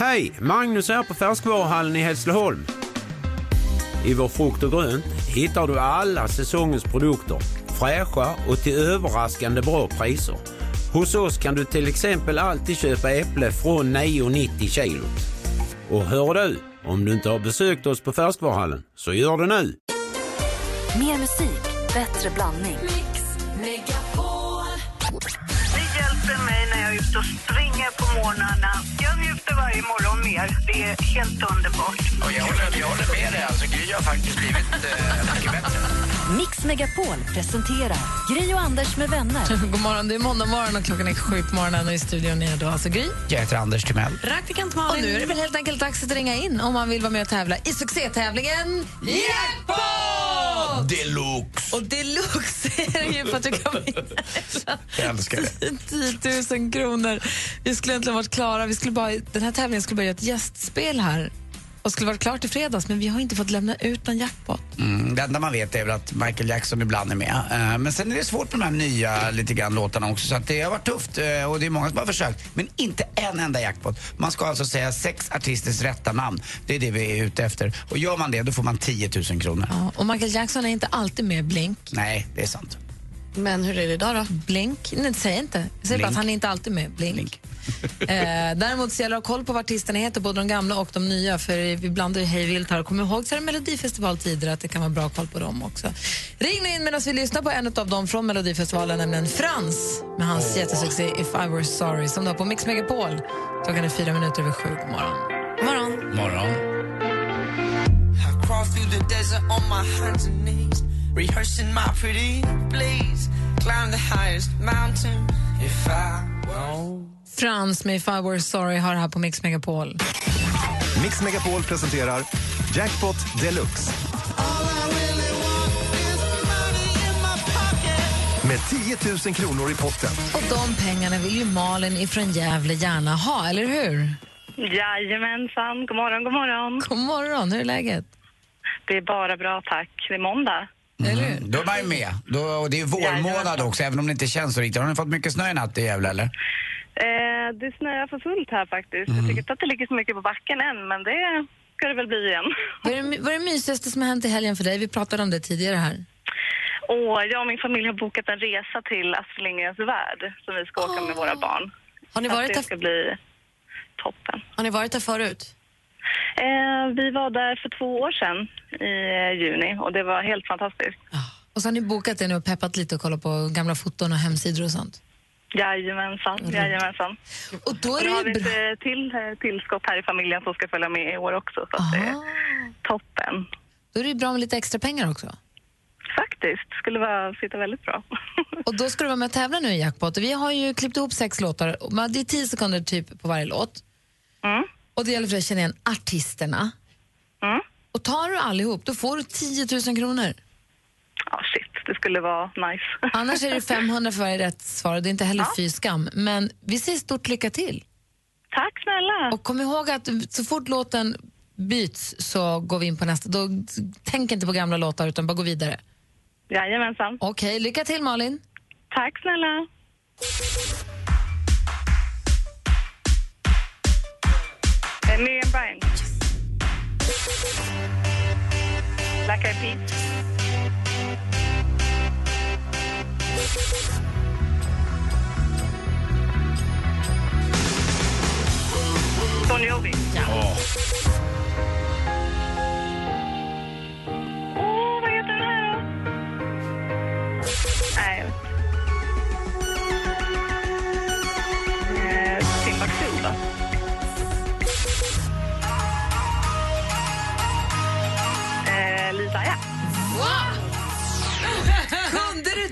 Hej! Magnus här på Färskvaruhallen i Hässleholm. I vår frukt och grönt hittar du alla säsongens produkter. Fräscha och till överraskande bra priser. Hos oss kan du till exempel alltid köpa äpple från 9,90 kilo. Och hör du, om du inte har besökt oss på Färskvaruhallen, så gör det nu. Mer musik, bättre blandning. Det hjälper mig när jag är ute och springer på morgnarna. Njuter varje morgon mer. Det är helt underbart. Och jag, håller, jag håller med dig. Alltså, Gry har faktiskt blivit eh, mycket bättre. Mix Megapol presenterar Gri och Anders med vänner. God morgon, det är måndag morgon och klockan är sju på morgonen och i studion är då alltså Gry. Jag heter Anders Timell. Praktikant Malin. Och nu är det väl helt enkelt dags att ringa in om man vill vara med och tävla i succétävlingen Jackpot! Deluxe! Och deluxe är det ju för att du kan vinna Jag älskar det. 10 000 kronor. Vi skulle egentligen varit klara. Vi skulle bara, den här tävlingen skulle börja ett gästspel här och skulle varit klart i fredags, men vi har inte fått lämna ut någon jackpot. Mm, det enda man vet är väl att Michael Jackson ibland är med. Eh, men sen är det svårt med de här nya lite grann låtarna också. Så att det har varit tufft eh, och det är många som har försökt. Men inte en enda jackpot. Man ska alltså säga sex artisters rätta namn. Det är det vi är ute efter. Och gör man det då får man 10 000 kronor. Ja, och Michael Jackson är inte alltid med Blink. Nej, det är sant. Men hur är det idag då? Blink? Nej, säg inte. Säger bara att han är inte alltid med. Blink. Blink. Eh, däremot så gäller det att ha koll på vad artisterna heter, både de gamla och de nya, för vi blandar ju hej vilt här. Kom ihåg så är det Melodifestivaltider att det kan vara bra koll på dem också. Ring nu in medan vi lyssnar på en av dem från Melodifestivalen, nämligen Frans med hans jättesuccé If I Were Sorry som du har på Mix Megapol. Klockan är fyra minuter över sju. God morgon. God morgon. Morgon. Frans med If I Were Sorry har här på Mix Megapol. Mix Megapol presenterar Jackpot Deluxe. Med 10 000 kronor i potten. Och de pengarna vill ju Malin ifrån Gävle gärna ha, eller hur? Jajamensan. God morgon, god morgon. God morgon, hur är läget? Det är bara bra, tack. Det är måndag. Eller hur? Då är man ju med. Då, och det är vårmånad också, även om det inte känns så riktigt. Har ni fått mycket snö i natt i Gävle, eller? Eh, det snöar för fullt här faktiskt. Jag tycker inte att det ligger så mycket på backen än, men det ska det väl bli igen. Vad är, det, vad är det mysigaste som har hänt i helgen för dig? Vi pratade om det tidigare här. Och jag och min familj har bokat en resa till Astrid Lindgrens Värld som vi ska åka med våra barn. Har ni varit det där- ska bli toppen. Har ni varit där förut? Eh, vi var där för två år sedan i eh, juni och det var helt fantastiskt. Och så har ni bokat det nu och peppat lite och kollat på gamla foton och hemsidor och sånt. Jajamensan, jajamensan. Och då är nu har det vi ett till eh, tillskott här i familjen som ska följa med i år också. Så det är toppen. Då är det bra med lite extra pengar också. Faktiskt, skulle vara, sitta väldigt bra. Och då ska du vara med och tävla nu i Jackpot. Vi har ju klippt ihop sex låtar. Det är tio sekunder typ på varje låt. Mm. Och det gäller för dig att känna igen artisterna. Mm. Och tar du allihop, då får du 10 000 kronor. Ja, shit, det skulle vara nice. Annars är det 500 för varje rätt svar och det är inte heller fy skam. Men vi säger stort lycka till. Tack snälla. Och kom ihåg att så fort låten byts så går vi in på nästa. Då tänk inte på gamla låtar utan bara gå vidare. Jajamensan. Okej, lycka till Malin. Tack snälla. Miriam Bryant. Black Eyed Peas. Bon Jovi. Ja. Oh.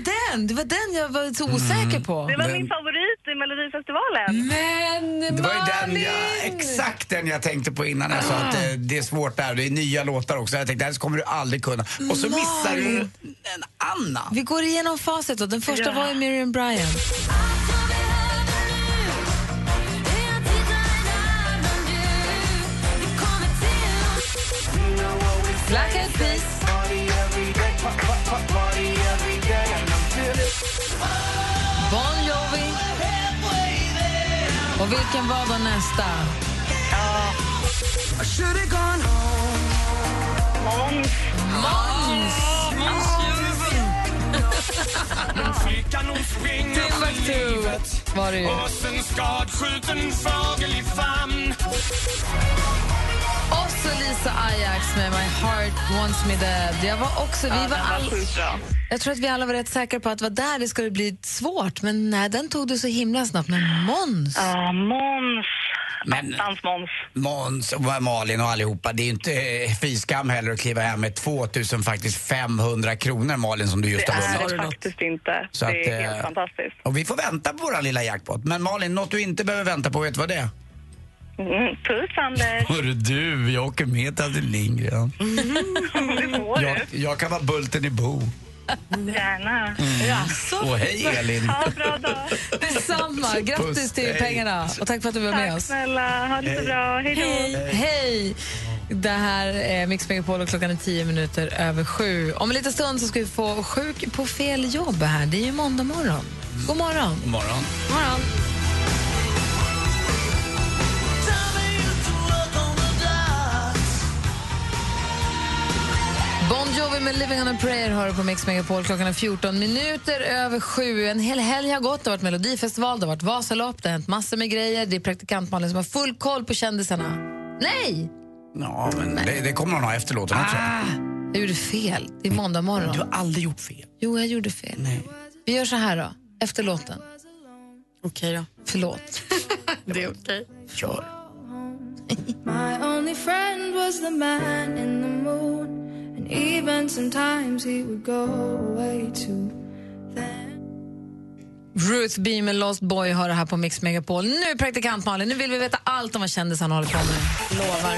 Du den? Det var den jag var så osäker på. Det var Men- min favorit i Melodifestivalen. Men Det var ju den jag, exakt den jag tänkte på innan jag sa att eh, det är svårt där. Det är nya låtar också. Jag tänkte, det här kommer du aldrig kunna. Och så missar du en annan. Vi går igenom facit. Och den första Ja. var ju Miriam Bryant. Och vilken var då nästa? Ja. Måns. Men flickan hon springer Timbuktu var det ju. en skadskjuten fågel i famn. Med My Heart Wants Me Dead. Jag var också, vi Ja, var var all, bra. jag tror att vi alla var rätt säkra på att det var där det skulle bli svårt, men nej, den tog du så himla snabbt. Men Måns! Ja, Måns. Men Måns. Och Malin och allihopa, det är ju inte eh, fy skam heller att kliva hem med 2000 faktiskt 500 kronor Malin som du just Det har är vunnit. det faktiskt inte. Så det att, är eh, helt fantastiskt. Och vi får vänta på våran lilla jackpot. Men Malin, något du inte behöver vänta på, vet du vad det är? Mm, puss, Anders. Hörru du, jag åker med till Astrid Lindgren. Det får Jag, jag kan vara Bulten i Bo. Gärna. Jaså? Och hej Elin! Ha en bra dag. Detsamma! Grattis Puss, till hej. pengarna och tack för att du var med Tack oss. snälla. Ha det så bra. Hej då. Hej! Det här är Mix Megapol och klockan är tio minuter över sju. Om en liten stund så ska vi få Sjuk på fel jobb här. Det är ju måndag morgon. God morgon. God morgon. God morgon. Jovi med Living on a prayer har du på Mix Megapol. Klockan är 14 minuter över sju. En hel helg har gått. Det har varit Melodifestival, det har varit Vasalopp, det har hänt massor med grejer. Det är praktikant Malin som har full koll på kändisarna. Nej! Ja, men det, det kommer hon ha efter låten också. Ah, jag gjorde fel. Det är måndag morgon. Du har aldrig gjort fel. Jo, jag gjorde fel. Nej. Vi gör så här då, efter låten. Okej då. Förlåt. Det är okej. Kör. My only friend was the man in the moon, even sometimes he would go away too. Then Ruth B med Lost Boy har det här på Mix Megapol. Nu praktikant Malin, nu vill vi veta allt om vad kändisarna håller på med. Lovar.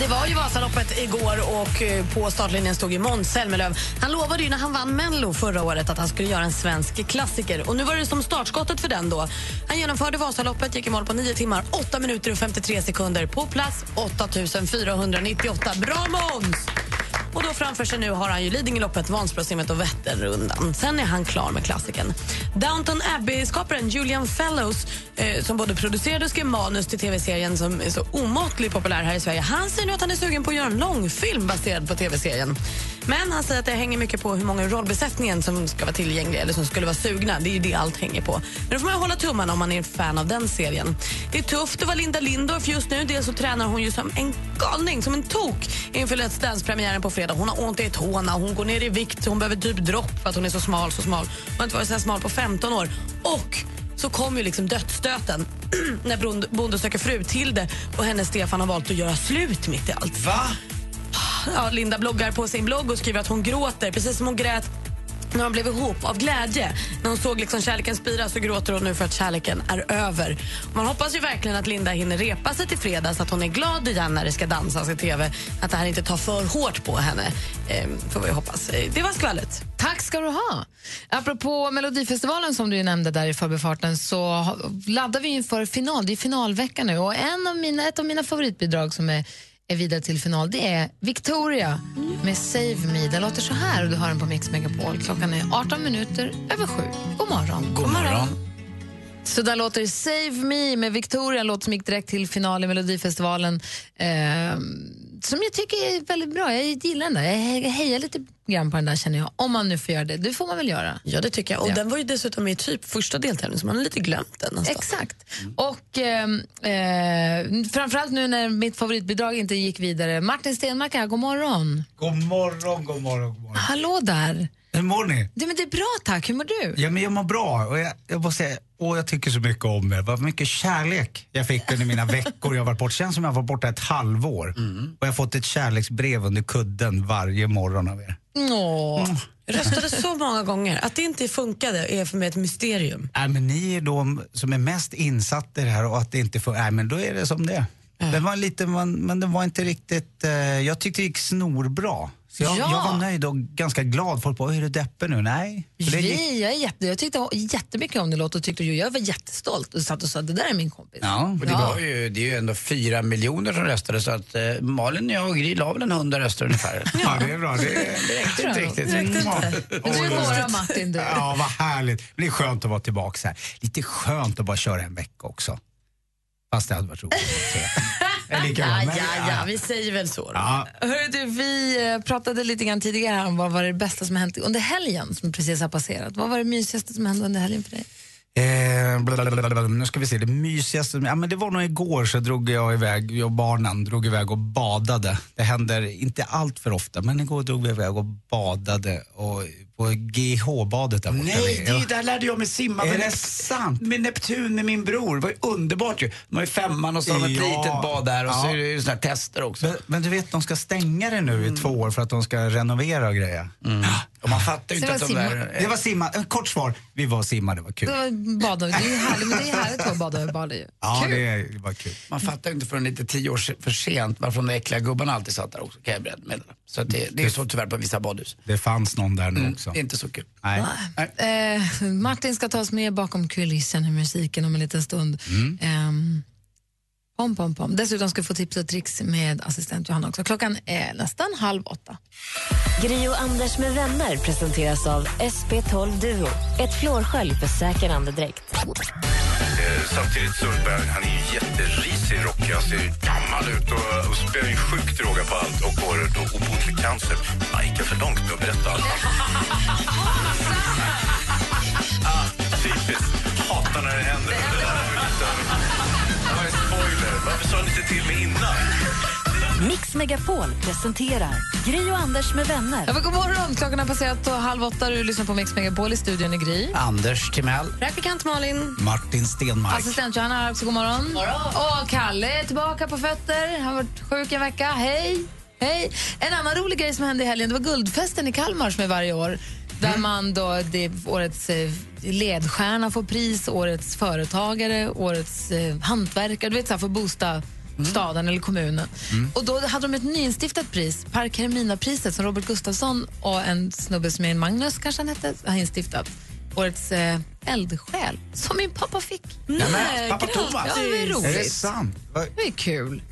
Det var ju Vasaloppet igår och eh, på startlinjen stod ju Måns Zelmerlöw. Han lovade ju när han vann Mello förra året att han skulle göra en svensk klassiker. Och nu var det som startskottet för den då. Han genomförde Vasaloppet, gick i mål på 9 timmar, 8 minuter och 53 sekunder. På plats 8498. Bra Måns! Och då framför sig nu har han ju Lidingöloppet, Vansbrosimmet och Vätternrundan. Sen är han klar med klassiken. Downton Abbey-skaparen Julian Fellows, eh, som både producerade och skrev manus till tv-serien som är så omåttligt populär här i Sverige, han säger nu att han är sugen på att göra en långfilm baserad på tv-serien. Men han säger att det hänger mycket på hur många i rollbesättningen som ska vara tillgängliga eller som skulle vara sugna. Det är ju det allt hänger på. Men då får man ju hålla tummarna om man är fan av den serien. Det är tufft att vara Linda Lindorff just nu. Dels så tränar hon ju som en galning, som en tok inför Let's Dance-premiären på fredag. Hon har ont i tårna, hon går ner i vikt, hon behöver typ dropp för att hon är så smal, så smal. Hon har inte varit så här smal på 15 år. Och så kom ju liksom dödsstöten när Bonde- Bonde söker fru till det och hennes Stefan har valt att göra slut mitt i allt. Va? Ja, Linda bloggar på sin blogg och skriver att hon gråter precis som hon grät när de blev ihop av glädje. När hon såg liksom kärleken spira så gråter hon nu för att kärleken är över. Man hoppas ju verkligen att Linda hinner repa sig till fredag så att hon är glad igen när det ska dansas i tv. Att det här inte tar för hårt på henne. ehm, får vi hoppas. Eh, det var skvallret. Tack ska du ha. Apropå Melodifestivalen som du nämnde där i förbifarten så laddar vi inför final. Det är finalvecka nu och en av mina, ett av mina favoritbidrag som är, är vidare till final det är Victoria med Save Me. Den låter så här och du hör den på Mix Megapol. Klockan är 18 minuter över sju. God morgon. God morgon. Så där låter Save Me med Victoria, en låt som gick direkt till final i Melodifestivalen. Eh, som jag tycker är väldigt bra. Jag gillar den där. Jag hejar lite grann på den där känner jag. Om man nu får göra det. Det får man väl göra. Ja, det tycker jag. Och Ja. den var ju dessutom med i typ första deltävlingen så man har lite glömt den nästan. Exakt. Och ehm, eh, framförallt nu när mitt favoritbidrag inte gick vidare. Martin Stenmarck här, god morgon. God morgon, god morgon, god morgon. Hallå där. Hur mår ni? Det, men det är bra tack, hur mår du? Ja, men jag mår bra och jag, jag måste säga, åh, jag tycker så mycket om er. Vad mycket kärlek jag fick under mina veckor jag har varit borta. Känns som jag har varit borta ett halvår. Och jag har fått ett kärleksbrev under kudden varje morgon av er. Åh. Jag röstade så många gånger. Att det inte funkade är för mig ett mysterium. Nej, men ni är de som är mest insatta i det här och att det inte får, nej men då är det som det är. Den var lite, man, men den var inte riktigt, eh, jag tyckte det gick snorbra. Så jag, Ja. jag var nöjd och ganska glad. Folk bara, är du deppig nu? Nej. Det gick- Vi, jag, är jätte, jag tyckte jättemycket om din låt och tyckte jag var jättestolt och satt och sa det där är min kompis. Ja. Och det, Ja. var ju, det är ju ändå fyra miljoner som röstade så att eh, Malin, jag och Gry la väl en hundra röster ungefär. Ja, det är bra. Det, Det räckte inte riktigt. Det räckte Ja. inte. Du är våra Martin du. Ja, vad härligt. Men det är skönt att vara tillbaka här. Lite skönt att bara köra en vecka också. Fast det hade varit roligt. Är lika bra. Ja, Men, ja, ja, vi säger väl så. Då. Ja. Hörru du, vi eh, pratade lite grann tidigare här om vad var det bästa som hänt under helgen som precis har passerat. Vad var det mysigaste som hände under helgen för dig? Eh, blablabla. nu ska vi se, det mysigaste, ja, men det var nog igår så drog jag iväg, jag och barnen drog iväg och badade. Det händer inte allt för ofta, men igår drog vi iväg och badade och, på GH-badet där borta. Nej, det, där lärde jag mig simma Är med, det Nep- sant? med Neptun med min bror. Det var ju underbart ju. De har ju femman och så har de ett Ja. litet bad där och så Ja. är det ju såna här tester också. Men, men du vet, de ska stänga det nu i två år för att de ska renovera och grejer. Och man fattar ju inte det att de var där... Det var simma, en kort svar, vi var och simmade, det var kul. Det var bada, det är härligt, men det är härligt att bada över ju. Ja, Kul. det, var kul. Man fattar ju inte förrän lite tio år för sent varför de där äckliga gubbarna alltid satt där också, kan jag meddela. Så det, det är så tyvärr på vissa badhus. Det fanns någon där nu Mm, också. det är inte så kul. Nej. Eh, Martin ska ta oss med bakom kulissen i musiken om en liten stund. Ehm, pom, pom, pom. Dessutom ska vi få tips och tricks med assistent Johanna också. Klockan är nästan halv åtta. Gri och Anders med vänner presenteras av SP12 Duo. Ett flårskölj för säker andedräkt. Samtidigt så är han är ju jätterisig, rockig, han ser gammal ut och, och spelar ju sjukt droga på allt och får då obotlig cancer. Han gick för långt med att berätta allt. Varför sa ni inte till mig innan? Mix Megapol presenterar Gri och Anders med vänner. Ja, god morgon! Klockan har passerat och halv åtta. Du lyssnar på Mix Megapol i studion i Gry. Anders Timell. Praktikant Malin. Martin Stenmark. Assistent Johanna har också god morgon. Och Kalle är tillbaka på fötter. Han har varit sjuk en vecka. Hej! Hej! En annan rolig grej som hände i helgen det var Guldfesten i Kalmar som är varje år. Där man då, det är årets eh, ledstjärna får pris, årets företagare, årets eh, hantverkare. Du vet, så här, får boosta staden eller kommunen. Och då hade de ett nyinstiftat pris, Park Hermina-priset som Robert Gustafsson och en snubbe som är Magnus kanske han hette, har instiftat. Årets eh, eldsjäl, som min pappa fick. Nämen, pappa grattis. Thomas. Ja, det är Är det roligt. sant? Det är kul.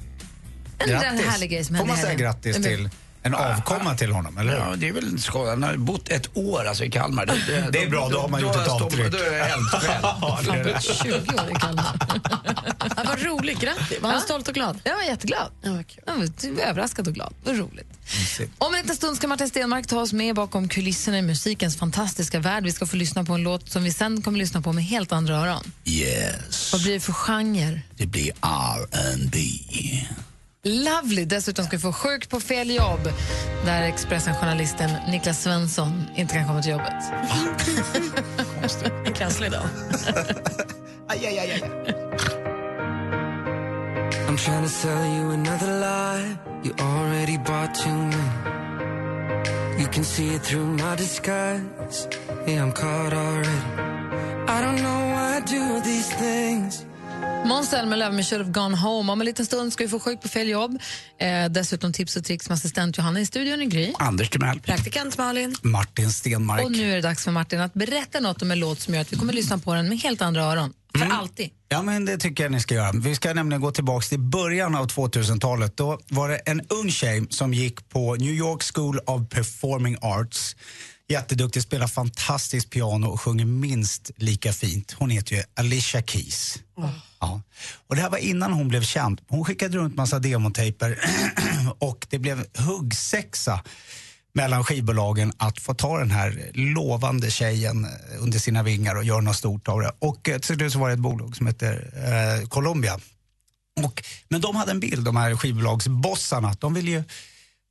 En, en Grattis. härlig grej som Får hände man i säga helgen. grattis Men- till en avkomma till honom, eller hur? Ja, det är väl skoj. Han har bott ett år alltså, i Kalmar. Det, Det är bra, då har man gjort ett avtryck. Då är det eldsjäl. Ja, det är det. 20 år i Kalmar. Ja, vad roligt, grattis. Var han Ja. stolt och glad? Jag var jätteglad. Ja, vad kul. Jag var överraskad och glad. Vad roligt. Om en liten stund ska Martin Stenmark ta oss med bakom kulisserna i musikens fantastiska värld. Vi ska få lyssna på en låt som vi sen kommer lyssna på med helt andra öron. Yes, Vad blir det för genre? det blir R&B. Lovely. Dessutom ska vi få Sjuk på fel jobb där Expressen-journalisten Niklas Svensson inte kan komma till jobbet. En krasslig dag. Aj, aj, aj, aj. I'm trying to sell you another lie. You already bought too many. You can see it through my disguise. Yeah, I'm caught already. I don't know why I do these things. Måns Zelmerlöw med Should have gone home. Om en liten stund ska vi få Sjuk på fel jobb. Eh, dessutom tips och tricks med assistent Johanna i studion i Gry. Anders Timell. Praktikant Malin. Martin Stenmark. Och nu är det dags för Martin att berätta något om en låt som gör att vi kommer lyssna på den med helt andra öron. För alltid. Ja, men det tycker jag ni ska göra. Vi ska nämligen gå tillbaka till början av 2000-talet. Då var det en ung tjej som gick på New York School of Performing Arts. Jätteduktig, spelar fantastiskt piano och sjunger minst lika fint. Hon heter ju Alicia Keys. Ja. Och det här var innan hon blev känd. Hon skickade runt massa demotejper och det blev huggsexa mellan skivbolagen att få ta den här lovande tjejen eh, under sina vingar och göra något stort av det. Och eh, till slut så var det ett bolag som heter eh, Columbia. Och, men de hade en bild, de här skivbolagsbossarna. De ville ju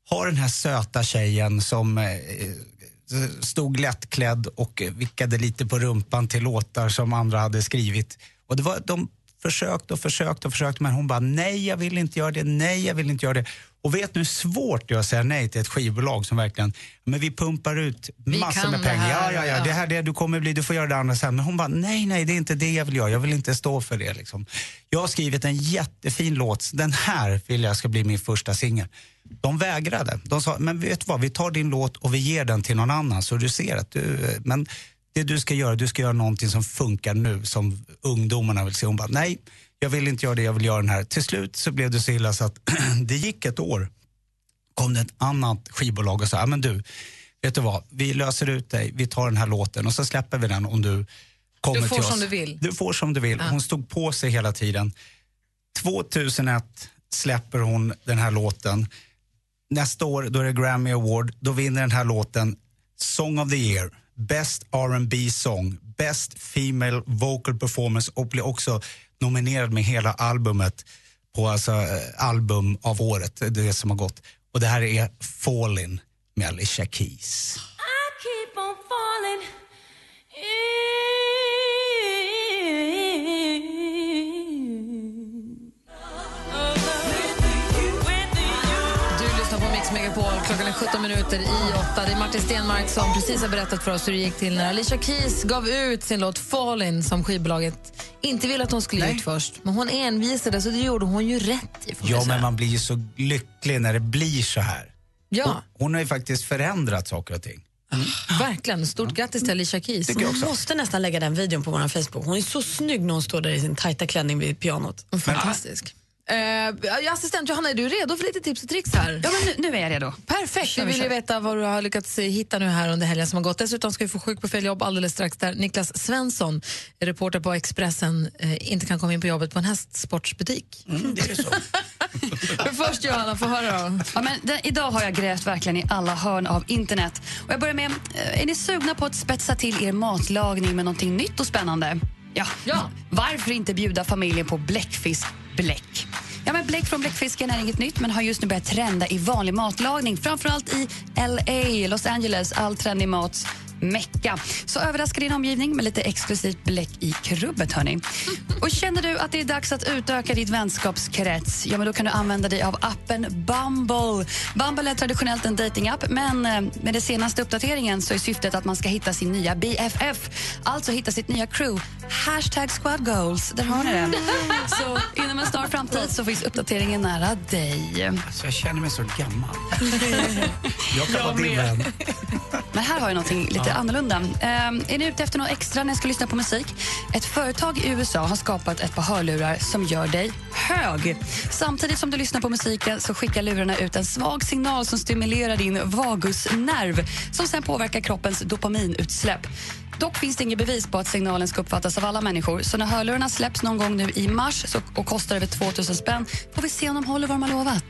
ha den här söta tjejen som eh, stod lättklädd och vickade lite på rumpan till låtar som andra hade skrivit. Och det var, de försökte och försökte och försökte men hon bara nej jag vill inte göra det, nej jag vill inte göra det. Och vet nu hur svårt det är att säga nej till ett skivbolag som verkligen, men vi pumpar ut Vi massor med pengar. här, ja, ja, ja. det här det du kommer bli, du får göra det andra sen. Men hon bara nej, nej det är inte det jag vill göra, jag vill inte stå för det. Liksom. Jag har skrivit en jättefin låt, den här vill jag ska bli min första singel. De vägrade. De sa, men vet du vad, vi tar din låt och vi ger den till någon annan så du ser att du, men det du ska göra, du ska göra någonting som funkar nu, som ungdomarna vill se. Hon bara, nej, jag vill inte göra det, jag vill göra den här. Till slut så blev det så illa så att det gick ett år. kom det ett annat skivbolag och sa, men du, vet du vad, vi löser ut dig, vi tar den här låten och så släpper vi den om du kommer Du får till oss. som du vill. Du får som du vill. Ja. Hon stod på sig hela tiden. 2001 släpper hon den här låten. Nästa år då är det Grammy Award. Då vinner den här låten Song of the Year, Best R&B Song, Best Female Vocal Performance och blir också nominerad med hela albumet på alltså, eh, album av året, det som har gått. Och det här är Fallin' med Alicia Keys. Klockan är 17 minuter i 8. Det är Martin Stenmark som precis har berättat för oss hur det gick till när Alicia Keys gav ut sin låt Fallin som skivbolaget inte ville att hon skulle ge ut först. Men hon envisades och det gjorde hon ju rätt i. Ja, men man blir ju så lycklig när det blir så här. Ja. Hon, hon har ju faktiskt förändrat saker och ting. Verkligen. Stort grattis till Alicia Keys. Man måste nästan lägga den videon på vår Facebook. Hon är så snygg när hon står där i sin tajta klänning vid pianot. Fantastisk. Eh, assistent Johanna, är du redo för lite tips och tricks här? Ja, men nu, nu är jag redo. Perfekt. Vi vi, vill ju veta vad du har lyckats eh, hitta nu här under helgen som har gått. Dessutom ska vi få sjuk på fel jobb alldeles strax där Niklas Svensson, reporter på Expressen, eh, inte kan komma in på jobbet på en hästsportsbutik. Mm, det är så. Men först Johanna, få höra då. Ja, men den, idag har jag grävt verkligen i alla hörn av internet. Och jag börjar med, eh, är ni sugna på att spetsa till er matlagning med någonting nytt och spännande? Ja. ja. Varför inte bjuda familjen på bläck. Ja, men bläck från bläckfisken är inget nytt men har just nu börjat trenda i vanlig matlagning. Framförallt i LA, Los Angeles, all trendig mat Mecka. Så överraska din omgivning med lite exklusivt bläck i krubbet. Hörni. Och känner du att det är dags att utöka ditt vänskapskrets ja, men då kan du använda dig av appen Bumble. Bumble är traditionellt en datingapp men eh, med den senaste uppdateringen så är syftet att man ska hitta sin nya BFF. Alltså hitta sitt nya crew. Hashtag squad goals. Där har ni det. Så inom en snar framtid så finns uppdateringen nära dig. Alltså, jag känner mig så gammal. Jag kan vara din vän. Men här har jag någonting lite annorlunda. Eh, är ni ute efter något extra när ni ska lyssna på musik? Ett företag i USA har skapat ett par hörlurar som gör dig hög. Samtidigt som du lyssnar på musiken så skickar lurarna ut en svag signal som stimulerar din vagusnerv som sen påverkar kroppens dopaminutsläpp. Dock finns det inget bevis på att signalen ska uppfattas av alla människor. Så när hörlurarna släpps någon gång nu i mars så, och kostar över 2000 spänn får vi se om de håller vad de har lovat.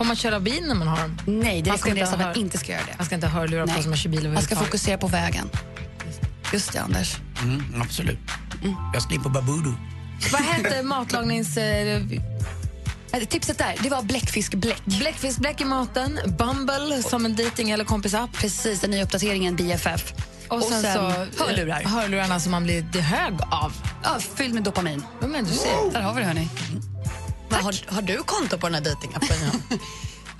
Får man köra bil när man har dem? Nej, det Man ska inte rekommenderas att man hör- inte ska göra det. Man ska inte ha hörlurar på som man kör bil Man ska fokusera på vägen. Just det, Anders. Mm, absolut. Jag ska in på Babudu. Vad hette matlagnings... Eh, Eh, Tipset där, det var bläckfiskbläck. Bläckfiskbläck i maten, Bumble som en dating eller kompisapp. Precis, den nya uppdateringen BFF. Och sen, så hörlurar. hörlurarna som man blir hög av. Ja, fylld med dopamin. Ja, men du ser. Där har vi det, hörni. Men Har, har du konto på den här dejtingappen?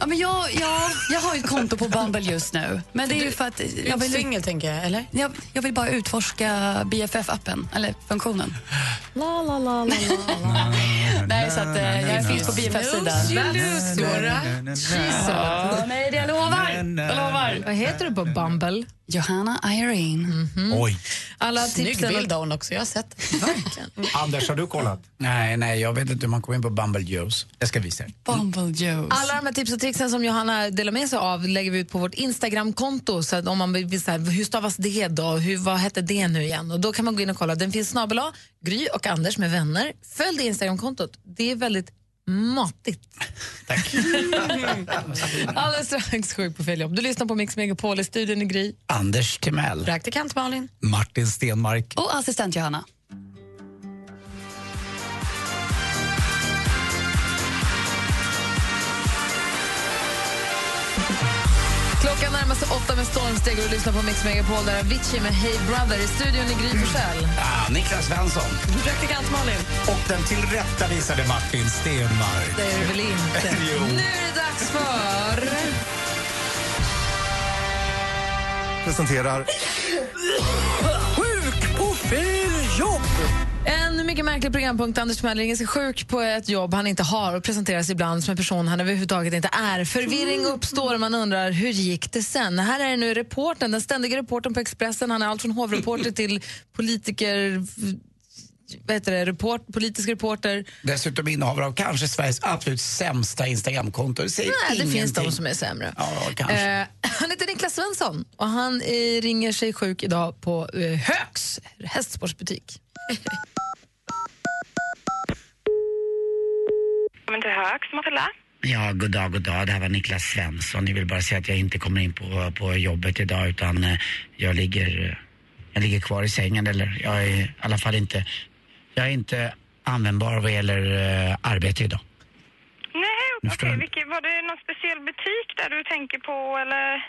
Ja, men jag, jag, jag har ju ett konto på Bumble just nu. Men det är ju för att jag vill, singel, tänker jag, eller? jag, jag vill bara utforska BFF-appen, eller funktionen. La, la, la, la, la. Nej, så att eh, jag finns på BFF-sidan. Nej, det jag lovar. Jag lovar. Vad heter du på Bumble? Johanna Irene. Oj. Alla Snygg tipsen... bild har hon också, jag har sett den. Anders, har du kollat? Nej, nej, jag vet inte hur man kommer in på Bumble Joes. Jag ska visa er. Bumble Joes. Alla de här tips och tricksen som Johanna delar med sig av lägger vi ut på vårt Instagramkonto. Så att om man vill så här, hur stavas det då? Hur, vad hette det nu igen? Och då kan man gå in och kolla. Den finns snabel Gry och Anders med vänner. Följ det Instagramkontot. Det är väldigt matigt. Tack. Alldeles strax sjuk på fel jobb. Du lyssnar på Mix Megapol i studion i Gry. Anders Timell. Praktikant Malin. Martin Stenmark. Och assistent Johanna. Klockan närmar sig åtta med stormsteg och du lyssnar på Mix Megapol där Avicii med Hey Brother i studion i Gry Forssell. Ah, Niklas Svensson. Praktikant Malin. Och den tillrättavisade Martin Stenmark. Det är det väl inte? Jo. Nu är det dags för... Presenterar Sjuk på fel jobb! En mycket märklig programpunkt. Anders Timell ringer sig sjuk på ett jobb han inte har och presenteras ibland som en person han överhuvudtaget inte är. Förvirring uppstår och man undrar hur gick det sen? Här är nu reporten, den ständiga reporten på Expressen. Han är allt från hovreporter till politiker, vad heter det, report, politisk reporter. Dessutom innehavare av kanske Sveriges absolut sämsta Instagramkonto. Det säger Nej, det finns ingenting. de som är sämre. Ja, kanske. Eh, han heter Niklas Svensson och han eh, ringer sig sjuk idag på eh, Högs hästsportsbutik. Men till Högs, Matilda. Ja, god dag, god dag. Det här var Niklas Svensson. Jag vill bara säga att jag inte kommer in på, på jobbet idag utan eh, jag ligger, jag ligger kvar i sängen eller jag är i alla fall inte, jag är inte användbar vad gäller eh, arbete idag. Nej, okej. Vilket- Var det någon speciell butik där du tänker på eller?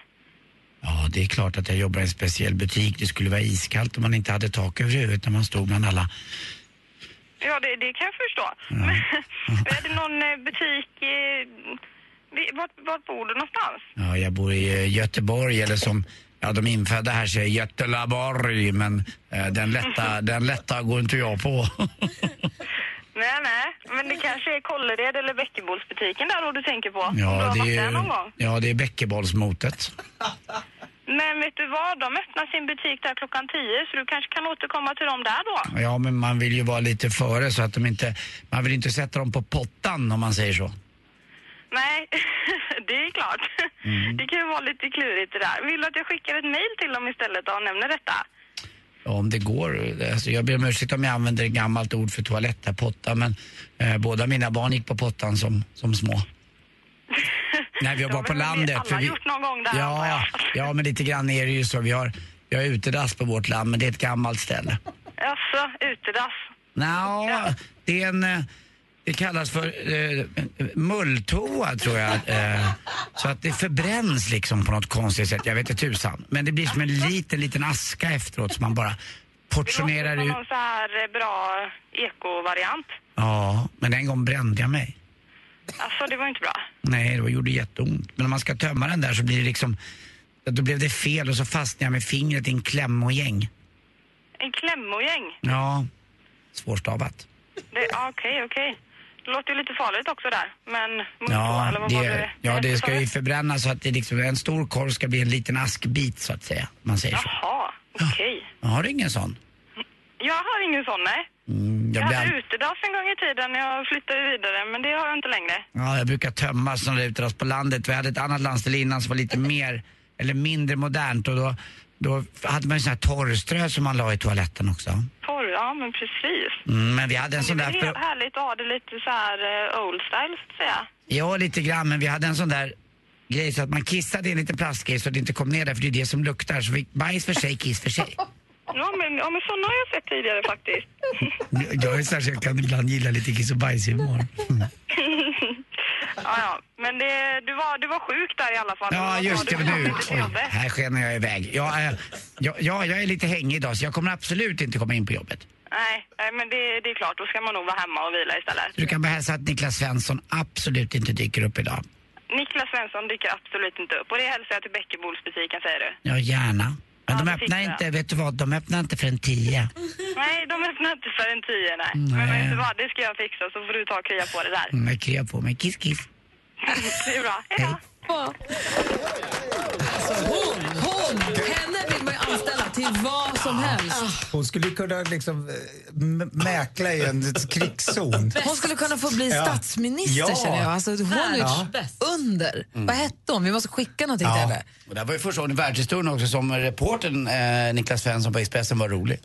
Ja, det är klart att jag jobbar i en speciell butik. Det skulle vara iskallt om man inte hade tak över huvudet när man stod bland alla. Ja, det, det kan jag förstå. Men, är det någon eh, butik... Eh, vi- vart, vart bor du någonstans? Ja, jag bor i eh, Göteborg eller som Ja, de infödda här säger Götelaborg, men eh, den, lätta, den lätta går inte jag på. Nej, nej. Men det kanske är Kållered eller Bäckebolsbutiken där då du tänker på? Ja, det är, ja, det är bäckebollsmotet. Men vet du vad? De öppnar sin butik där klockan 10 så du kanske kan återkomma till dem där då? Ja, men man vill ju vara lite före så att de inte... Man vill inte sätta dem på pottan om man säger så. Nej, det är klart. Mm. Det kan ju vara lite klurigt det där. Vill du att jag skickar ett mejl till dem istället och nämner detta? Ja, om det går. Alltså, jag ber om ursäkt om jag använder ett gammalt ord för toalett här, potta, men eh, båda mina barn gick på pottan som, som små. Nej, vi var bara på landet. alla för vi, gjort någon gång där, ja, ja, men lite grann är det ju så. Vi har, vi har utedass på vårt land, men det är ett gammalt ställe. Jaså, utedass? Nå, det är en... Det kallas för eh, mulltoa tror jag. Eh, så att det förbränns liksom på något konstigt sätt. Jag vet inte tusan. Men det blir som en liten, liten aska efteråt som man bara portionerar Som ut. någon så här eh, bra ekovariant. Ja, men en gång brände jag mig. Alltså, det var inte bra. Nej, det gjorde jätteont. Men om man ska tömma den där så blir det liksom... Då blev det fel och så fastnade jag med fingret i en klämmogäng. En klämmogäng? Ja, svårstavat. Det- Okej, okej. Det låter ju lite farligt också där. Men Ja, eller vad var det, ja, det ska ju förbrännas så att det liksom, en stor korv ska bli en liten askbit så att säga. Man säger så. Jaha, okej. Jag har ingen sån. Jag har ingen sån, nej. Mm, Jag jag, hade all... utedass en gång i tiden jag flyttade vidare, men det har jag inte längre. ja, jag brukar tömma sådana utedass på landet. Vi hade ett annat landställe innan som var lite mer, eller mindre modernt och då, då hade man ju sån här torrströ som man la i toaletten också. Torr, ja men precis. Mm, men vi hade en Det sån är där... väl helt härligt att ha det lite så här eh, old style, så att säga. Ja, lite grann, men vi hade en sån där grej så att man kissade i en liten plastgrej så att det inte kom ner där för det är det som luktar. Så vi, bajs för sig, kiss för sig. Ja men, ja, men såna har jag sett tidigare faktiskt. Jag är särskilt, jag kan ibland gilla lite kiss och bajshumor. ja, ja. Men det, du, var, du var sjuk där i alla fall. Ja, just det. du? Oj, här skenar jag iväg. Ja, äh, ja, ja, jag är lite hängig idag så jag kommer absolut inte komma in på jobbet. Nej, nej, men det, det är klart. Då ska man nog vara hemma och vila istället. Du kan bara hälsa att Niklas Svensson absolut inte dyker upp idag. Niklas Svensson dyker absolut inte upp. Och det hälsar jag till Bäckebolsbutiken, säger du. Ja, gärna. Men Ja, de öppnar inte, vet du vad, de öppnar inte för en tio. Nej, de öppnar inte för en tio, nej. Men Nej. vet du vad, det ska jag fixa så får du ta och krya på det där. Mm, jag kryar på mig. Kiss, kiss. det är bra. Hej då. Alltså hon, hon, till vad som helst. Hon skulle kunna liksom eh, m- mäkla i en krigszon. Hon skulle kunna få bli Ja. statsminister Ja. känner jag. Alltså, hon är Ja. under. Vad hette hon? Vi måste skicka någonting till henne. Och det här var ju första gången i världshistorien också som reportern eh, Niklas Svensson på Expressen var rolig.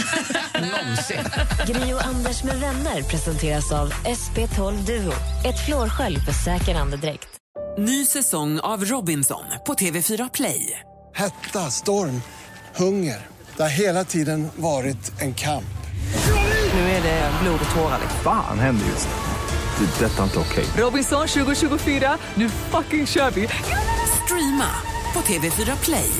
Någonsin. Gri och Anders med vänner presenteras av SP12 Duo. Ett flårskölj för säker andedräkt. Ny säsong av Robinson på TV4 Play. Hetta, storm, hunger. Det har hela tiden varit en kamp. Nu är det blod och tårar. Fan händer just nu. Det. är Detta är inte okej. Robinson 2024, nu fucking kör vi! Streama på TV4 Play.